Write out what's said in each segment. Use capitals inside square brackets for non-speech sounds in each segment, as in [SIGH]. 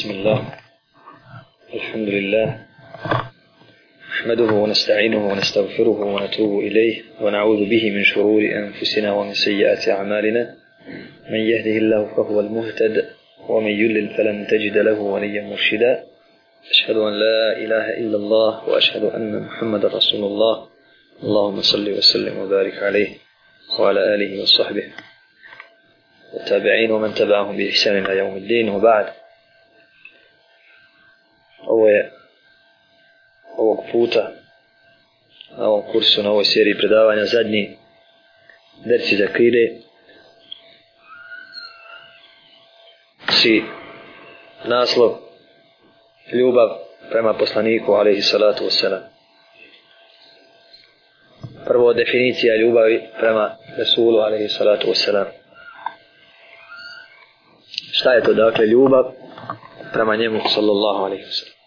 بسم الله الحمد لله نحمده ونستعينه ونستغفره ونتوب إليه ونعوذ به من شرور أنفسنا ومن سيئات أعمالنا من يهده الله فهو المهتد ومن يلل فلن تجد له وليا مرشدا أشهد أن لا إله إلا الله وأشهد أن محمد رسول الله اللهم صل وسلم وبارك عليه وعلى آله وصحبه والتابعين ومن تبعهم بإحسان إلى يوم الدين وبعد ovo je ovog puta na ovom kursu, na ovoj seriji predavanja zadnji Derci za Kride si naslov ljubav prema poslaniku alaihi salatu wasalam prvo definicija ljubavi prema Resulu alaihi salatu wasalam šta je to dakle ljubav prema njemu sallallahu alaihi wasalam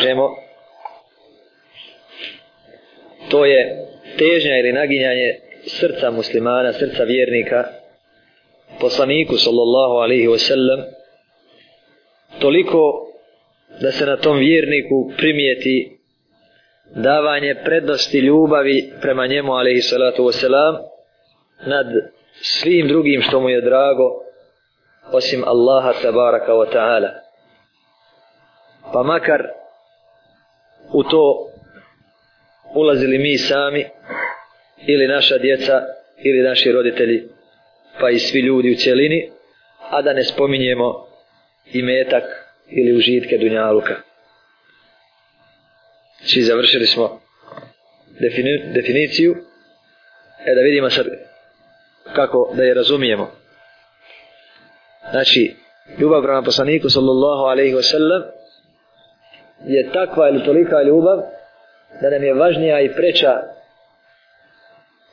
kažemo to je težnja ili naginjanje srca muslimana, srca vjernika poslaniku sallallahu alaihi wasallam toliko da se na tom vjerniku primijeti davanje prednosti ljubavi prema njemu alaihi salatu wasalam nad svim drugim što mu je drago osim Allaha tabaraka wa ta'ala pa makar u to ulazili mi sami ili naša djeca ili naši roditelji pa i svi ljudi u cijelini a da ne spominjemo i metak ili užitke Dunjaluka či završili smo defini definiciju e da vidimo sad kako da je razumijemo znači ljubav prema poslaniku sallallahu alaihi wasallam je takva ili tolika ljubav da nam je važnija i preča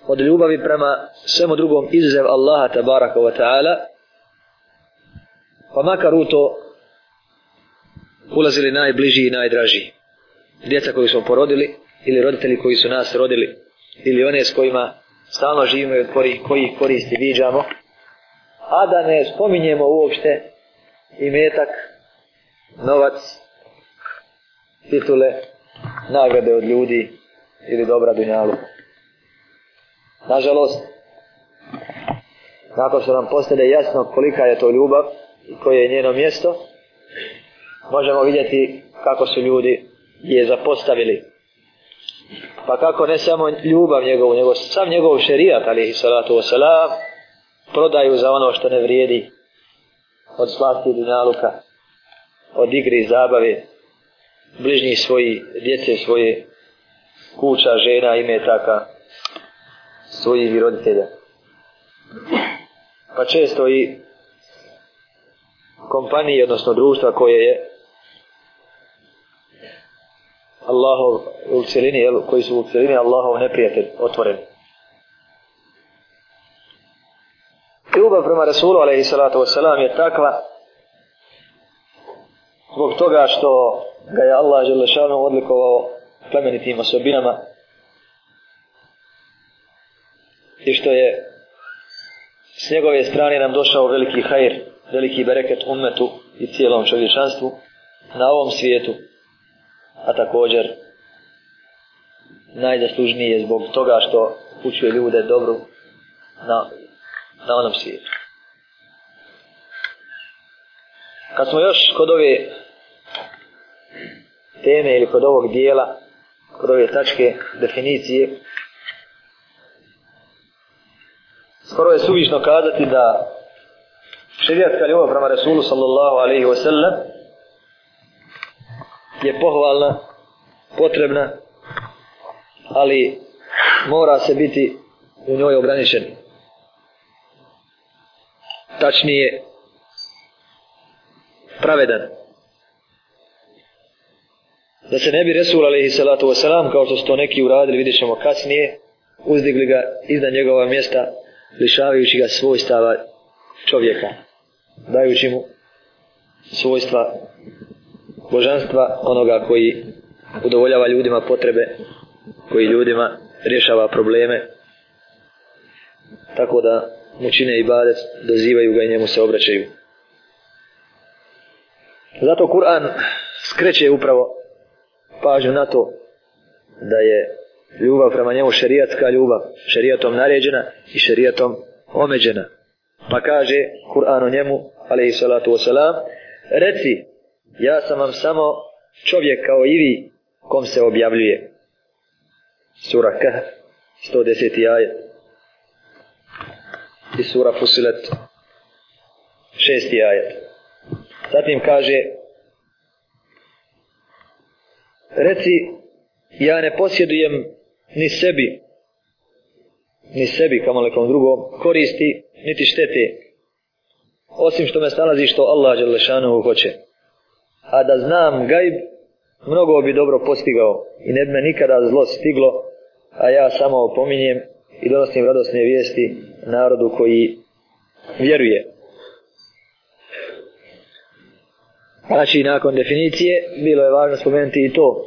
od ljubavi prema svemu drugom izuzev Allaha tabaraka wa ta'ala pa makar u to ulazili najbliži i najdraži djeca koji smo porodili ili roditelji koji su nas rodili ili one s kojima stalno živimo i koji, koji ih koristi viđamo a da ne spominjemo uopšte i metak novac titule, nagrade od ljudi ili dobra dunjalu. Nažalost, nakon što nam postane jasno kolika je to ljubav i koje je njeno mjesto, možemo vidjeti kako su ljudi je zapostavili. Pa kako ne samo ljubav njegovu, nego sam njegov šerijat, ali i salatu wasalam, prodaju za ono što ne vrijedi od slasti dunjaluka, od igri i zabave, bližnji svoji, djece svoje, kuća, žena, ime taka, svoji i roditelja. Pa često i kompanije, odnosno društva koje je Allahov u cilini, koji su u cilini Allahov neprijatelj otvoren. Ljubav prema Rasulu, alaihi salatu wasalam, je takva zbog toga što ga je Allah Želešanom odlikovao plemenitim osobinama i što je s njegove strane nam došao veliki hajr, veliki bereket umetu i cijelom čovječanstvu na ovom svijetu, a također najzaslužniji je zbog toga što učuje ljude dobru na, na onom svijetu. Kad smo još kod ove teme ili kod ovog dijela, kod ove tačke definicije. Skoro je suvišno kazati da širijatka ljubav prema Resulu sallallahu alaihi wasallam je pohvalna, potrebna, ali mora se biti u njoj ograničen. Tačnije, pravedan da se ne bi Resul alaihi salatu wasalam, kao što su to neki uradili, vidjet ćemo kasnije, uzdigli ga iznad njegova mjesta, lišavajući ga svojstava čovjeka, dajući mu svojstva božanstva onoga koji udovoljava ljudima potrebe, koji ljudima rješava probleme, tako da mu čine i badec, dozivaju ga i njemu se obraćaju. Zato Kur'an skreće upravo pažnju na to da je ljubav prema njemu šerijatska ljubav, šerijatom naređena i šerijatom omeđena. Pa kaže Kur'an o njemu, alaihi salatu wasalam, reci, ja sam vam samo čovjek kao i vi kom se objavljuje. Sura Kah, 110. jaje. I sura Fusilet, 6. jaje. Zatim kaže reci ja ne posjedujem ni sebi ni sebi kamo nekom drugom koristi niti štete osim što me stalazi što Allah Đelešanovu hoće a da znam gajb mnogo bi dobro postigao i ne bi me nikada zlo stiglo a ja samo opominjem i donosim radosne vijesti narodu koji vjeruje. Znači, nakon definicije, bilo je važno spomenuti i to,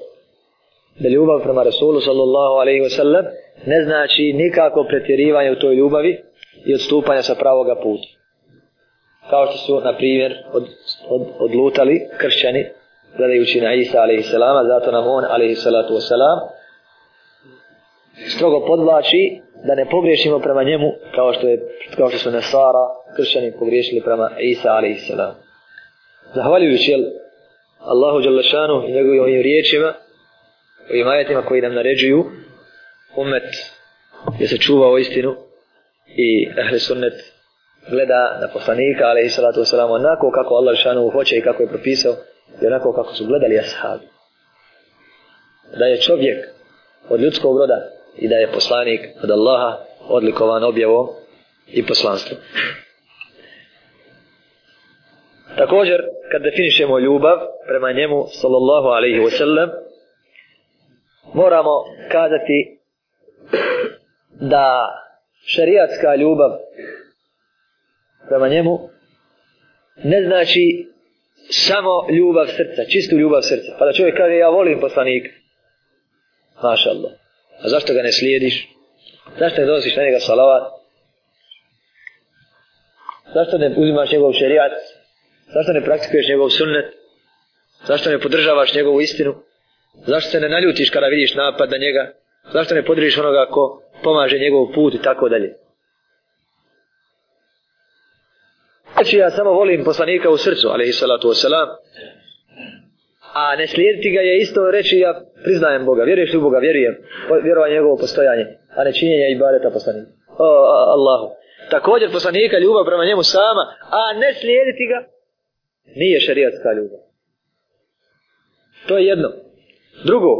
da ljubav prema Rasulu sallallahu alaihi wasallam ne znači nikako pretjerivanje u toj ljubavi i odstupanja sa pravoga puta. Kao što su, na primjer, od, od, odlutali kršćani, gledajući na Isa alaihi salama, zato nam on alaihi salatu wasalam, strogo podlači da ne pogriješimo prema njemu, kao što, je, kao što su Nasara, kršćani pogriješili prema Isa alaihi salama zahvaljujući jel, Allahu Đalešanu i njegovim ovim riječima, ovim ajatima koji nam naređuju, umet je se čuva o istinu i ehli sunnet gleda na poslanika, ali i salatu wasalam, onako kako Allah Đalešanu hoće i kako je propisao, i onako kako su gledali ashabi. Da je čovjek od ljudskog roda i da je poslanik od Allaha odlikovan objavom i poslanstvom. Također, kad definišemo ljubav prema njemu, sallallahu alaihi wasallam, moramo kazati da šariatska ljubav prema njemu ne znači samo ljubav srca, čistu ljubav srca. Pa da čovjek kaže, ja volim poslanik. Maša Allah. A zašto ga ne slijediš? Zašto ne donosiš na njega salavat? Zašto ne uzimaš njegov šariat? Zašto ne praktikuješ njegov sunnet? Zašto ne podržavaš njegovu istinu? Zašto se ne naljutiš kada vidiš napad na njega? Zašto ne podržiš onoga ko pomaže njegov put i tako dalje? Znači ja samo volim poslanika u srcu, alaihi salatu wasalam, a ne slijediti ga je isto reći ja priznajem Boga, vjeruješ u Boga, vjerujem, vjerovanje njegovo postojanje, a ne činjenje i bareta poslanika. O, Allahu. Također poslanika ljubav prema njemu sama, a ne slijediti ga, Nije šarijatska ljubav. To je jedno. Drugo,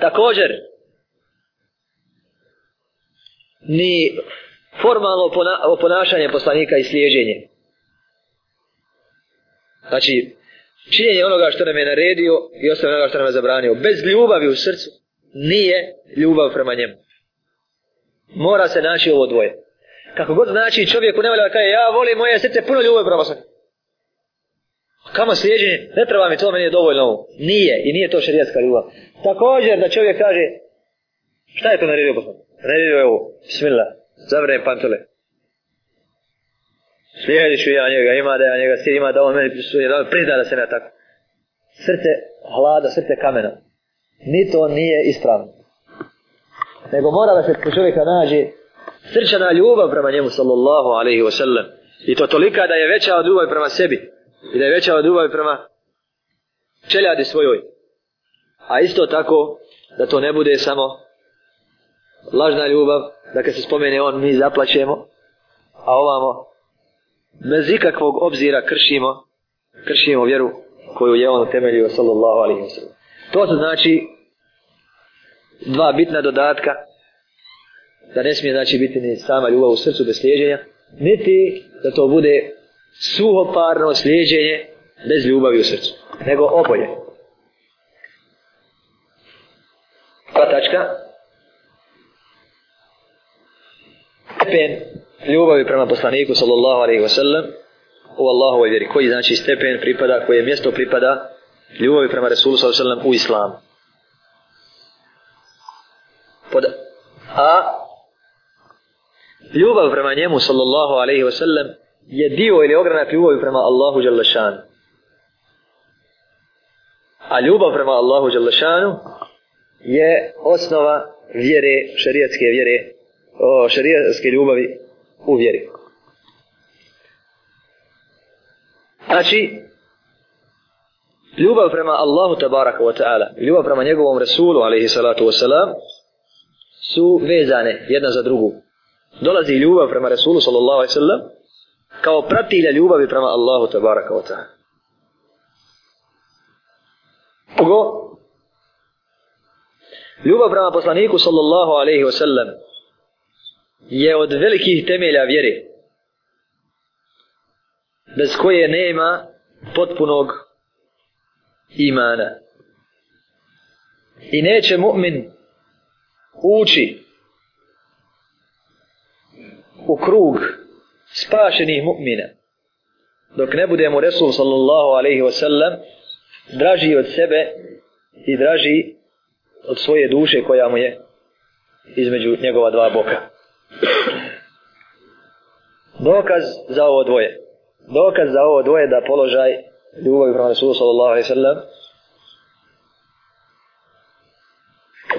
također, ni formalno oponašanje poslanika i slijeđenje. Znači, činjenje onoga što nam je naredio i ostavljanje onoga što nam je zabranio, bez ljubavi u srcu, nije ljubav prema njemu. Mora se naći ovo dvoje. Kako god znači čovjeku ne valja kaže ja volim moje srce puno ljubav prema poslanika. Kamo slijeđenje? Ne treba mi to, meni je dovoljno ovo. Nije, i nije to šarijatska ljubav. Također da čovjek kaže, šta je to naredio poslanik? Naredio je ovo, smila, zavrnem pantole. Slijediš ja njega, ima da ja njega, sir ima da on meni prisutuje, da on prizna da sam ja tako. Srce hlada, srce kamena. Ni to nije ispravno. Nego mora da se po čovjeka nađe srčana ljubav prema njemu, sallallahu alaihi wa sallam. I to tolika da je veća od ljubav prema sebi i da je veća od ljubavi prema čeljadi svojoj. A isto tako da to ne bude samo lažna ljubav, da kad se spomene on mi zaplaćemo, a ovamo bez ikakvog obzira kršimo, kršimo vjeru koju je on temeljio sallallahu alaihi wa sallam. To su znači dva bitna dodatka da ne smije znači biti ni sama ljubav u srcu bez slijeđenja, niti da to bude suhoparno slijeđenje bez ljubavi u srcu, nego oboje. Pa tačka. Stepen ljubavi prema poslaniku sallallahu alaihi wasallam u Allahovoj vjeri. Koji znači stepen pripada, koje mjesto pripada ljubavi prema Resulu sallallahu alaihi wasallam u islamu. Pod A. Ljubav prema njemu sallallahu alaihi wasallam je dio ili ogranak ljubavi prema Allahu Đalešanu. A ljubav prema Allahu Đalešanu je osnova vjere, šarijatske vjere, o, šarijatske ljubavi u vjeri. Znači, ljubav prema Allahu tabaraka wa ta'ala, ljubav prema njegovom Resulu, alaihi salatu wa salam, su vezane jedna za drugu. Dolazi ljubav prema Resulu, sallallahu alaihi salam, kao pratilja ljubavi prema Allahu tabaraka wa ta'ala. Kogo? Ljubav prema poslaniku sallallahu alaihi wa sallam je od velikih temelja vjere bez koje nema potpunog imana. I neće mu'min ući u krug spašenih mu'mina. Dok ne budemo Resul sallallahu alaihi wa sallam draži od sebe i draži od svoje duše koja mu je između njegova dva boka. Dokaz za ovo dvoje. Dokaz za ovo dvoje da položaj ljubavi prema Resulu sallallahu alaihi wa sallam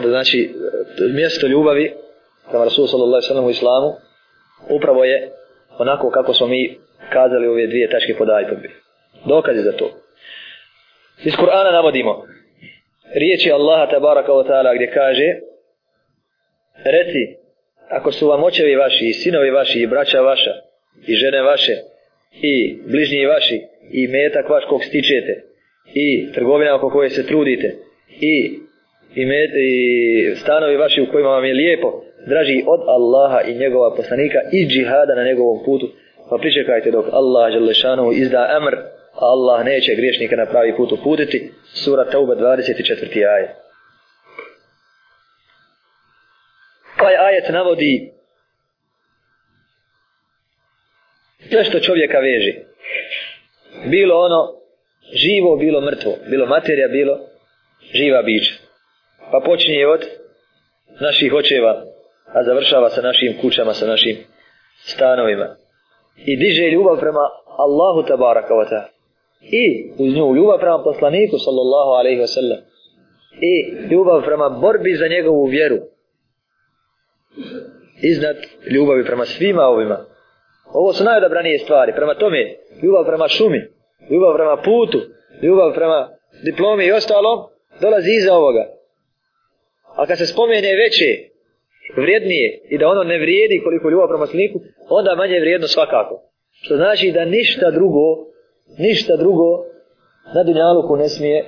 da znači mjesto ljubavi prema Resulu sallallahu alaihi wa sallam u islamu upravo je onako kako smo mi kazali ove dvije tačke pod ajtom. Dokaze za to. Iz Kur'ana navodimo riječi Allaha tabaraka wa ta'ala gdje kaže reci ako su vam očevi vaši i sinovi vaši i braća vaša i žene vaše i bližnji vaši i metak vaš kog stičete i trgovina oko koje se trudite i, i, med, i stanovi vaši u kojima vam je lijepo draži od Allaha i njegova poslanika i džihada na njegovom putu. Pa pričekajte dok Allah Đelešanu izda emr, a Allah neće griješnika na pravi put uputiti. Sura Tauba 24. ajet. Ovaj ajet navodi sve što čovjeka veži. Bilo ono živo, bilo mrtvo. Bilo materija, bilo živa bića. Pa počinje od naših očeva, a završava sa našim kućama, sa našim stanovima. I diže ljubav prema Allahu tabaraka wa ta'ala. I uz nju ljubav prema poslaniku sallallahu alaihi wa sallam. I ljubav prema borbi za njegovu vjeru. Iznad ljubavi prema svima ovima. Ovo su najodabranije stvari. Prema tome, ljubav prema šumi, ljubav prema putu, ljubav prema diplomi i ostalom, dolazi iza ovoga. A kad se spomene veće, vrijednije i da ono ne vrijedi koliko ljubav prema sliku, onda manje je vrijedno svakako. Što znači da ništa drugo, ništa drugo na dunjaluku ne smije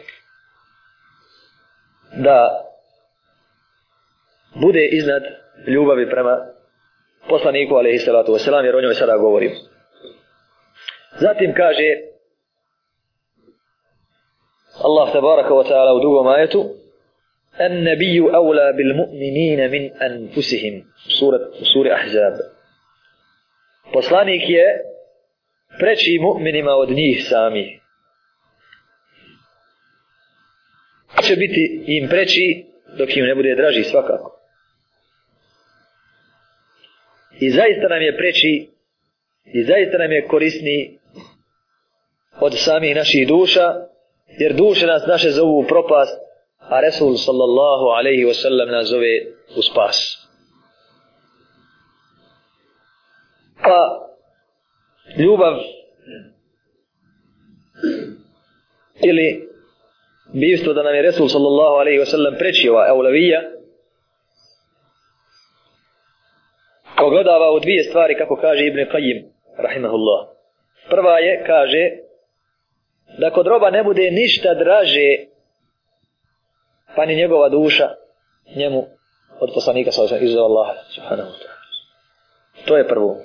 da bude iznad ljubavi prema poslaniku, ali i salatu wasalam, jer o njoj sada govorim. Zatim kaže Allah tabaraka wa ta'ala u drugom ajetu النبي أولى بالمؤمنين من أنفسهم سورة سورة أحزاب بصلانيك يا بريتشي مؤمن ما ودنيه سامي će biti im preći dok im ne bude draži svakako. I zaista nam je preći i zaista nam je korisni od samih naših duša, jer duše nas naše zovu propast, a Resul sallallahu alaihi wasallam nas zove u spas. Pa ljubav ili bivstvo da nam je Resul sallallahu alaihi wasallam preći ova eulavija pogledava u dvije stvari kako kaže Ibn Qajim rahimahullah. Prva je, kaže, da kod roba ne bude ništa draže pa ni njegova duša njemu od poslanika sa osam izuzeva Allah subhanahu wa To je prvo.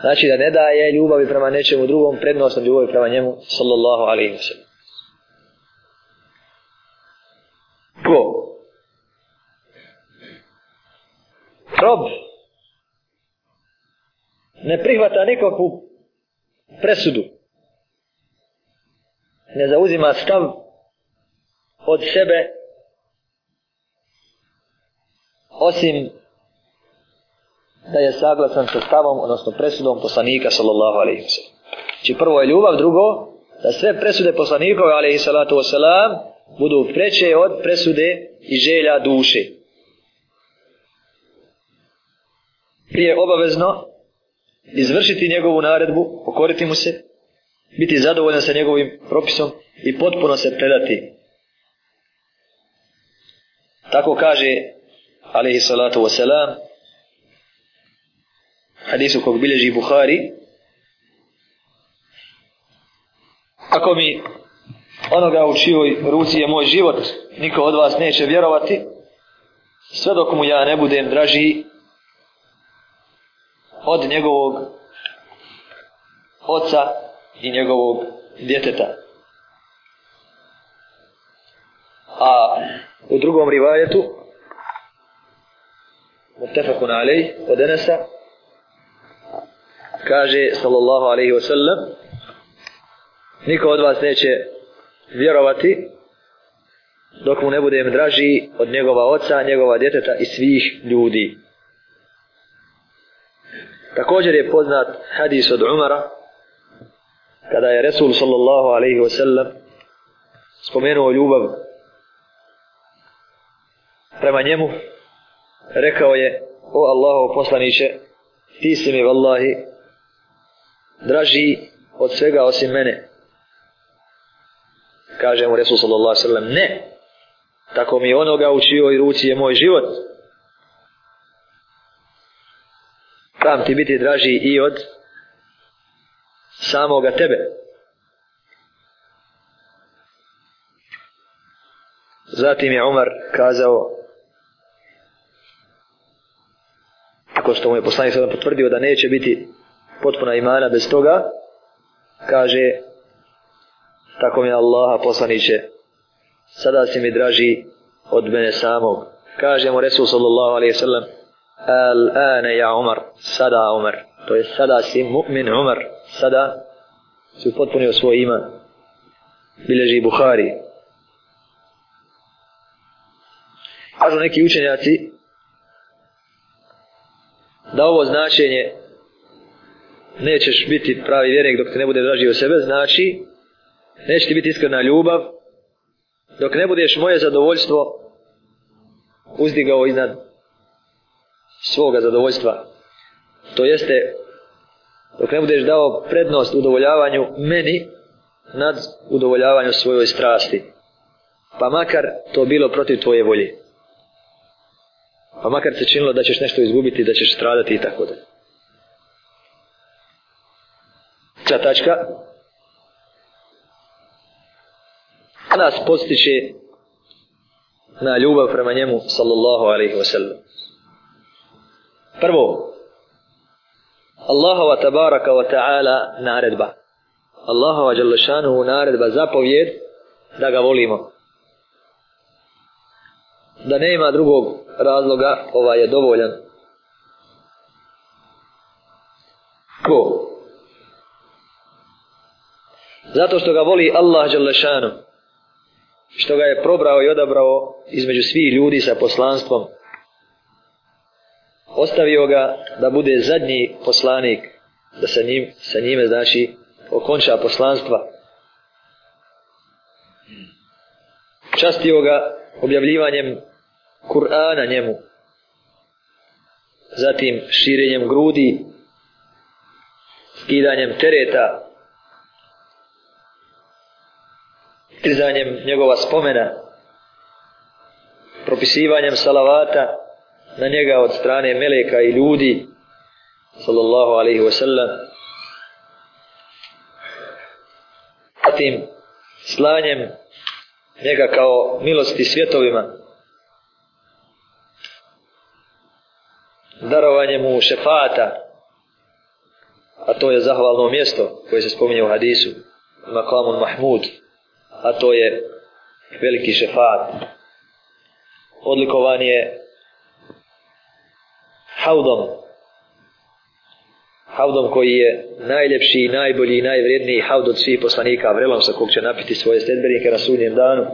Znači da ne daje ljubavi prema nečemu drugom, prednostom ljubavi prema njemu, sallallahu alaihi wa sallam. Ko? Rob. Ne prihvata nikakvu presudu. Ne zauzima stav od sebe osim da je saglasan sa stavom, odnosno presudom poslanika sallallahu alaihi wa Či znači, prvo je ljubav, drugo, da sve presude poslanikove alaihi salatu wa budu preče od presude i želja duše. Prije obavezno izvršiti njegovu naredbu, pokoriti mu se, biti zadovoljan sa njegovim propisom i potpuno se predati. Tako kaže alaihi salatu wasalam hadisu kog bilježi Bukhari ako mi onoga u čivoj ruci je moj život niko od vas neće vjerovati sve dok mu ja ne budem draži od njegovog oca i njegovog djeteta a u drugom rivajetu متفقون عليه ودنس كاجي صلى الله عليه وسلم نيكو od vas neće vjerovati dok mu ne bude draži od njegova oca, njegova djeteta i svih ljudi. Također je poznat hadis od Umara kada je Resul sallallahu alaihi wa sallam spomenuo ljubav prema njemu rekao je o Allahu poslaniće ti si mi vallahi draži od svega osim mene kaže mu Resul sallallahu sallam ne tako mi onoga u čijoj ruci je moj život tam ti biti draži i od samoga tebe zatim je Umar kazao nakon što mu je poslanik sada potvrdio da neće biti potpuna imana bez toga, kaže tako mi Allaha poslaniće, sada si mi draži od mene samog. Kaže mu Resul sallallahu alaihi sallam, al ane ja Umar, sada Umar, to je sada si mu'min Umar, sada si potpunio svoj iman. Bileži Bukhari. Kažu neki učenjaci, da ovo značenje nećeš biti pravi vjernik dok te ne bude dražio sebe, znači neće ti biti iskrena ljubav dok ne budeš moje zadovoljstvo uzdigao iznad svoga zadovoljstva. To jeste, dok ne budeš dao prednost udovoljavanju meni nad udovoljavanju svojoj strasti. Pa makar to bilo protiv tvoje volje pa makar se činilo da ćeš nešto izgubiti, da ćeš stradati i tako dalje. Ta tačka nas postiče na ljubav prema njemu sallallahu alaihi wa sallam. Prvo, Allahova tabaraka wa ta'ala naredba. Allahova jalla naredba zapovjed da ga volimo da nema drugog razloga, ova je dovoljan. Ko? Zato što ga voli Allah Đalešanu, što ga je probrao i odabrao između svih ljudi sa poslanstvom, ostavio ga da bude zadnji poslanik, da sa, njim, sa njime znači okonča poslanstva. Častio ga objavljivanjem Kur'ana njemu, zatim širenjem grudi, skidanjem tereta, izanjem njegova spomena, propisivanjem salavata na njega od strane meleka i ljudi, sallallahu alaihi wa sallam, zatim slanjem njega kao milosti svjetovima darovanje mu šefata a to je zahvalno mjesto koje se spominje u hadisu maklamun mahmud a to je veliki šefat odlikovan je haudom havdom koji je najljepši i najbolji i najvredniji havd od svih poslanika vrelom sa kog će napiti svoje sedbenike na sudnjem danu.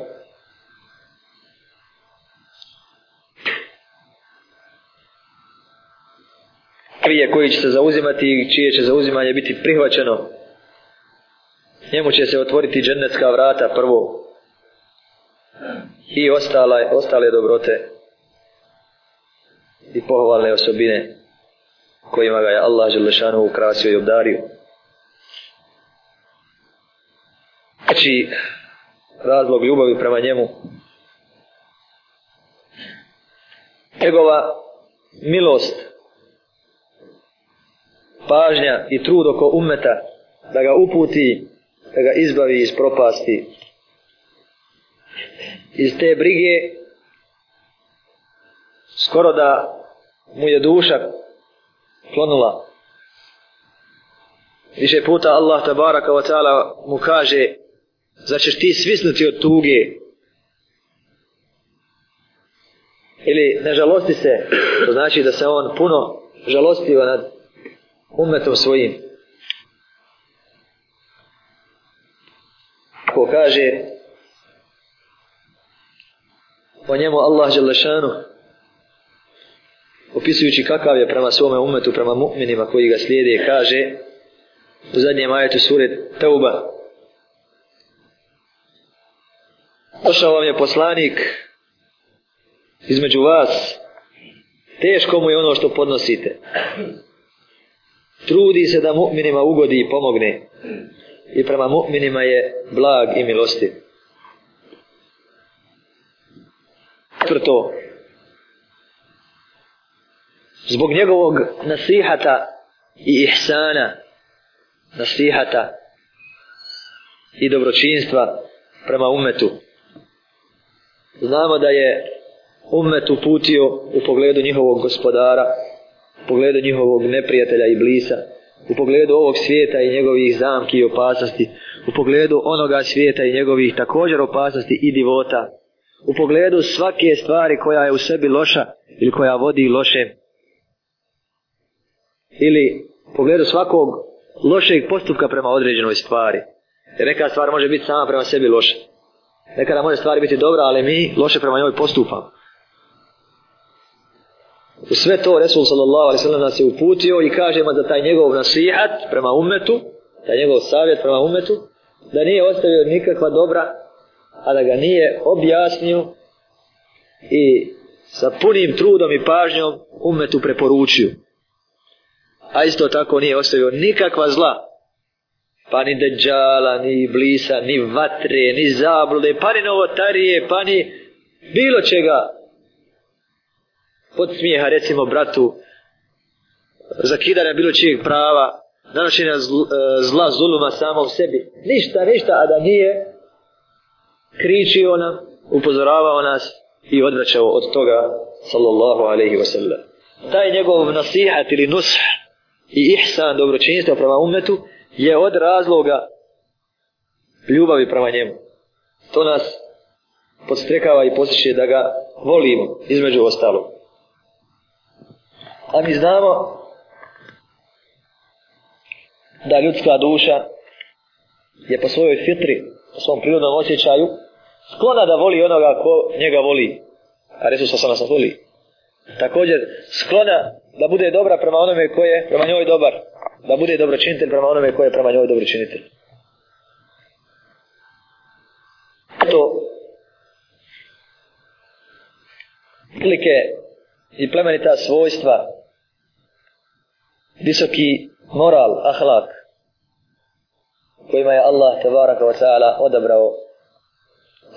Krije koji će se zauzimati i čije će zauzimanje biti prihvaćeno. Njemu će se otvoriti džennetska vrata prvo i ostale, ostale dobrote i pohvalne osobine kojima ga je Allah Želešanu ukrasio i obdario. Znači, razlog ljubavi prema njemu, njegova milost, pažnja i trud oko umeta da ga uputi, da ga izbavi iz propasti. Iz te brige skoro da mu je duša klonula. Više puta Allah tabaraka wa ta'ala mu kaže za ćeš ti svisnuti od tuge ili ne žalosti se to znači da se on puno žalostiva nad umetom svojim ko kaže po njemu Allah žele šanu opisujući kakav je prema svome umetu, prema mu'minima koji ga slijede, kaže u zadnjem ajetu sure Tauba Došao vam je poslanik između vas teško mu je ono što podnosite trudi se da mu'minima ugodi i pomogne i prema mu'minima je blag i milostiv četvrto zbog njegovog nasihata i ihsana nasihata i dobročinstva prema umetu znamo da je umet uputio u pogledu njihovog gospodara u pogledu njihovog neprijatelja i blisa u pogledu ovog svijeta i njegovih zamki i opasnosti u pogledu onoga svijeta i njegovih također opasnosti i divota u pogledu svake stvari koja je u sebi loša ili koja vodi loše ili pogledu svakog lošeg postupka prema određenoj stvari. Jer neka stvar može biti sama prema sebi loša. Nekada može stvari biti dobra, ali mi loše prema njoj postupamo. U sve to Resul sallallahu alaihi sallam nas je uputio i kažemo da taj njegov nasihat prema umetu, taj njegov savjet prema umetu, da nije ostavio nikakva dobra, a da ga nije objasnio i sa punim trudom i pažnjom umetu preporučio a isto tako nije ostavio nikakva zla, pa ni deđala, ni blisa, ni vatre, ni zablude, pa ni novotarije, pa ni bilo čega. Pod smijeha recimo bratu, zakidanja bilo čijeg prava, nanošenja zla, e, zla zuluma samom sebi. Ništa, ništa, a da nije kričio nam, upozoravao nas i odvraćao od toga, sallallahu alaihi wa sallam. Taj njegov nasihat ili nusah, i ihsan dobročinstvo prema umetu je od razloga ljubavi prema njemu. To nas podstrekava i posjeće da ga volimo, između ostalo. A mi znamo da ljudska duša je po svojoj fitri, po svom prirodnom osjećaju, sklona da voli onoga ko njega voli. A Resus Asana sam voli također sklona da bude dobra prema onome koje je prema njoj dobar, da bude dobročinitelj prema onome koje je prema njoj dobročinitelj. To slike i plemenita svojstva, visoki moral, ahlak, kojima je Allah tabaraka wa ta'ala odabrao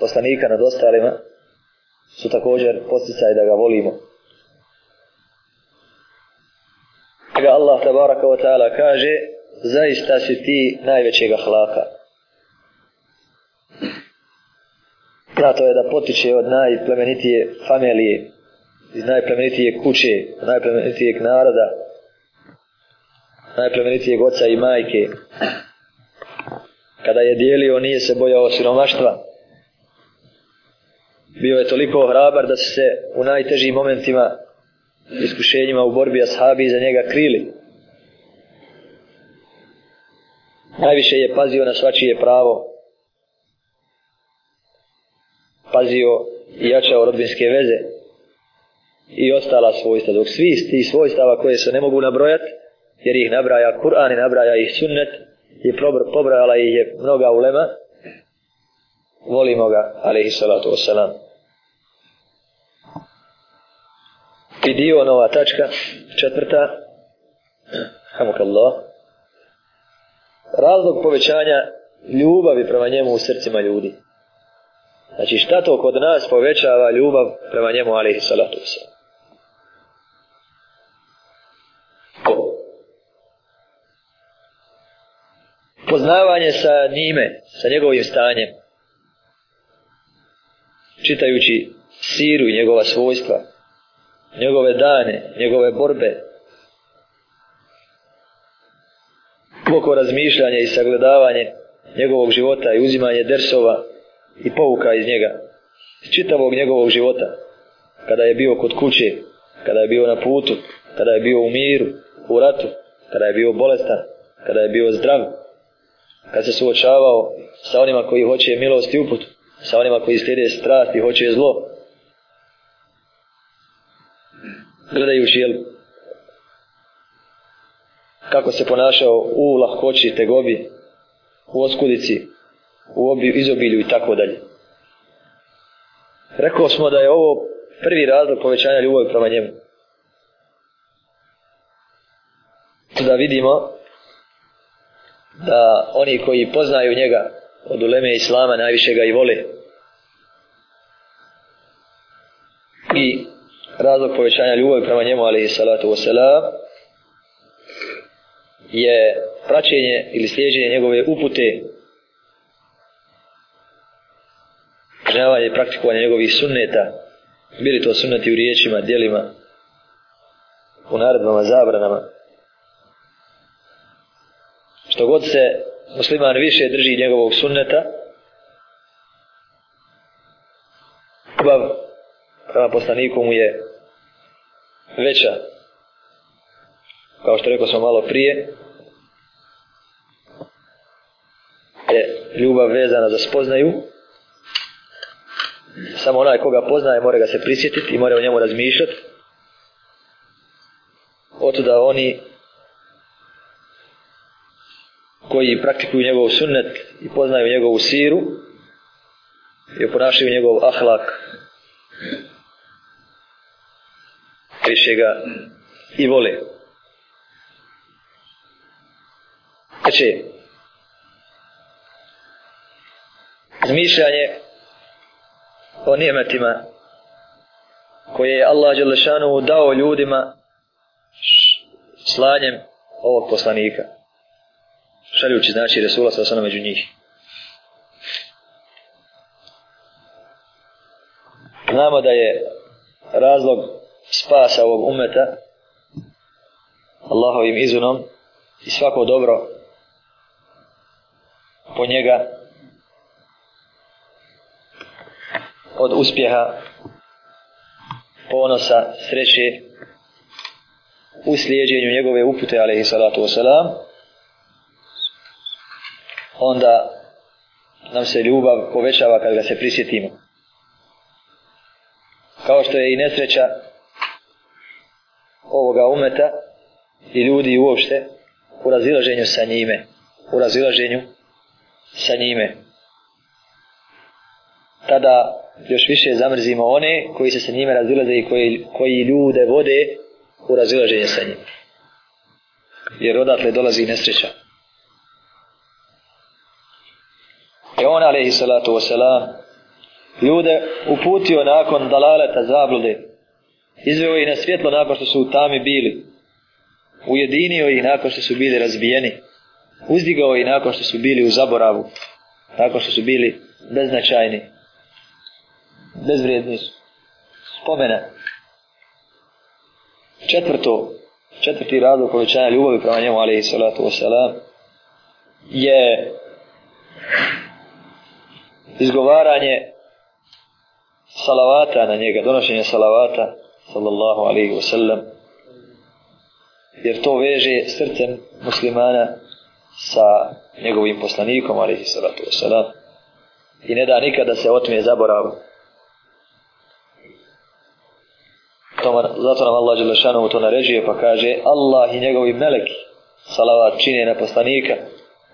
poslanika nad ostalima, su također posticaj da ga volimo. njega Allah tabaraka wa ta'ala kaže zaista si ti najvećeg ahlaka. Na to je da potiče od najplemenitije familije, iz najplemenitije kuće, od najplemenitijeg naroda, najplemenitijeg oca i majke. Kada je dijelio, nije se bojao siromaštva. Bio je toliko hrabar da se u najtežim momentima iskušenjima u borbi ashabi za njega krili. Najviše je pazio na svačije pravo. Pazio i jačao rodbinske veze i ostala svojstva. Dok svi ti svojstava koje se ne mogu nabrojati, jer ih nabraja Kur'an i nabraja ih sunnet, i pobrojala ih je mnoga ulema, volimo ga, alaihissalatu wassalamu. Pidio, nova tačka, četvrta. Hamuk Allah. Razlog povećanja ljubavi prema njemu u srcima ljudi. Znači šta to kod nas povećava ljubav prema njemu, alaihi salatu vse. Poznavanje sa njime, sa njegovim stanjem, čitajući siru i njegova svojstva, njegove dane, njegove borbe, kako razmišljanje i sagledavanje njegovog života i uzimanje dersova i povuka iz njega, iz čitavog njegovog života, kada je bio kod kuće, kada je bio na putu, kada je bio u miru, u ratu, kada je bio bolestan, kada je bio zdrav, kada se suočavao sa onima koji hoće milost i uput, sa onima koji slijede strast i hoće zlo, gledajući jel, kako se ponašao u lahkoći, tegobi, u oskudici, u obi, izobilju i tako dalje. Rekao smo da je ovo prvi razlog povećanja ljubavi prema njemu. Da vidimo da oni koji poznaju njega od uleme islama najviše ga i vole. I razlog povećanja ljubavi prema njemu, ali i salatu wasalam, je praćenje ili slijeđenje njegove upute, kažnjavanje i praktikovanje njegovih sunneta, bili to sunneti u riječima, dijelima, u naredbama, zabranama. Što god se musliman više drži njegovog sunneta, ljubav prema poslaniku mu je veća. Kao što rekao sam malo prije, je ljubav vezana za spoznaju. Samo onaj koga poznaje mora ga se prisjetiti i mora o njemu razmišljati. Oto da oni koji praktikuju njegov sunnet i poznaju njegovu siru i ponašaju njegov ahlak najviše ga i vole. Znači, zmišljanje o nijemetima koje je Allah Đelešanu dao ljudima slanjem ovog poslanika. Šaljući znači Resula sa osana među njih. Znamo da je razlog spasa ovog umeta Allahovim izunom i svako dobro po njega od uspjeha ponosa, sreće u slijedjenju njegove upute alaihi salatu wasalam onda nam se ljubav povećava kad ga se prisjetimo kao što je i nesreća ovoga umeta i ljudi uopšte u razilaženju sa njime u razilaženju sa njime tada još više zamrzimo one koji se sa njime razilaze i koji, koji ljude vode u razilaženje sa njim jer odatle dolazi nesreća i on alaihi salatu wasalam ljude uputio nakon dalaleta zablude Izveo ih na svjetlo nakon što su u tami bili. Ujedinio ih nakon što su bili razbijeni. Uzdigao ih nakon što su bili u zaboravu. Nakon što su bili beznačajni. Bezvrijedni su. Spomena. Četvrto, četvrti razlog povećanja ljubavi prema njemu, ali i salatu wasalam, je izgovaranje salavata na njega, donošenje salavata sallallahu alaihi wa sallam jer to veže srcem muslimana sa njegovim poslanikom alaihi sallatu wa sallam i ne da nikada se otmije zaborav zato nam Allah Đelešanu to naređuje pa kaže Allah i njegovi meleki salavat čine na poslanika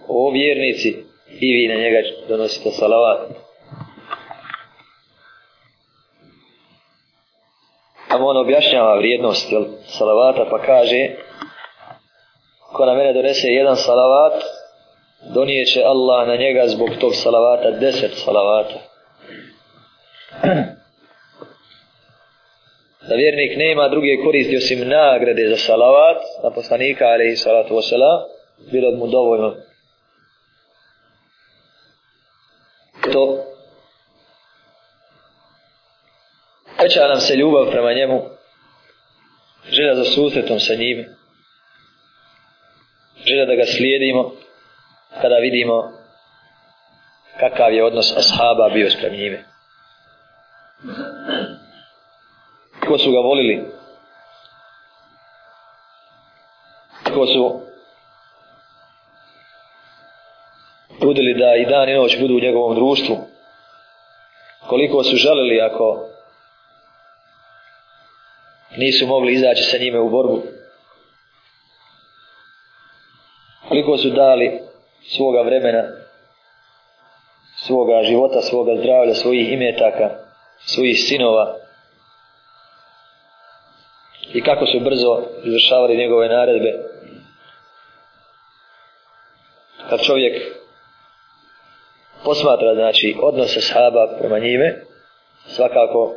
o vjernici i vi na njega donosite salavat salavat Tamo on objašnjava vrijednost jel, salavata pa kaže ko na mene donese jedan salavat donije će Allah na njega zbog tog salavata deset salavata. [CLEARS THROAT] Da vjernik nema druge koristi osim nagrade za salavat na poslanika alaihi salatu wasala bilo mu dovoljno to Poveća nam se ljubav prema njemu, želja za susretom sa njim, želja da ga slijedimo kada vidimo kakav je odnos ashaba bio sprem njime. Kako su ga volili, kako su trudili da i dan i noć budu u njegovom društvu, koliko su želili ako nisu mogli izaći sa njime u borbu. Koliko su dali svoga vremena, svoga života, svoga zdravlja, svojih imetaka, svojih sinova i kako su brzo izvršavali njegove naredbe. Kad čovjek posmatra znači, odnose sahaba prema njime, svakako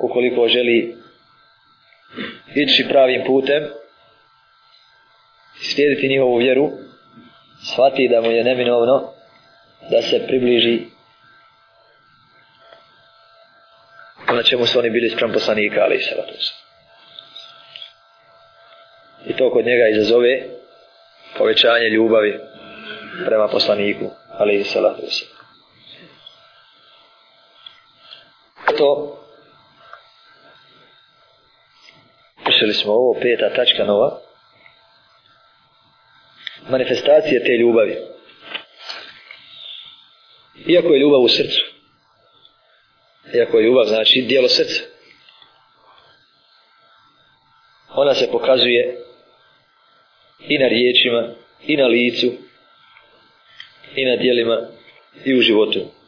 ukoliko želi ići pravim putem, slijediti njihovu vjeru, shvati da mu je neminovno da se približi na ono čemu su oni bili sprem poslanika, ali i sabatusa. I to kod njega izazove povećanje ljubavi prema poslaniku, ali i sabatusa. To Učili smo ovo, peta tačka nova. Manifestacija te ljubavi. Iako je ljubav u srcu. Iako je ljubav, znači dijelo srca. Ona se pokazuje i na riječima, i na licu, i na dijelima, i u životu.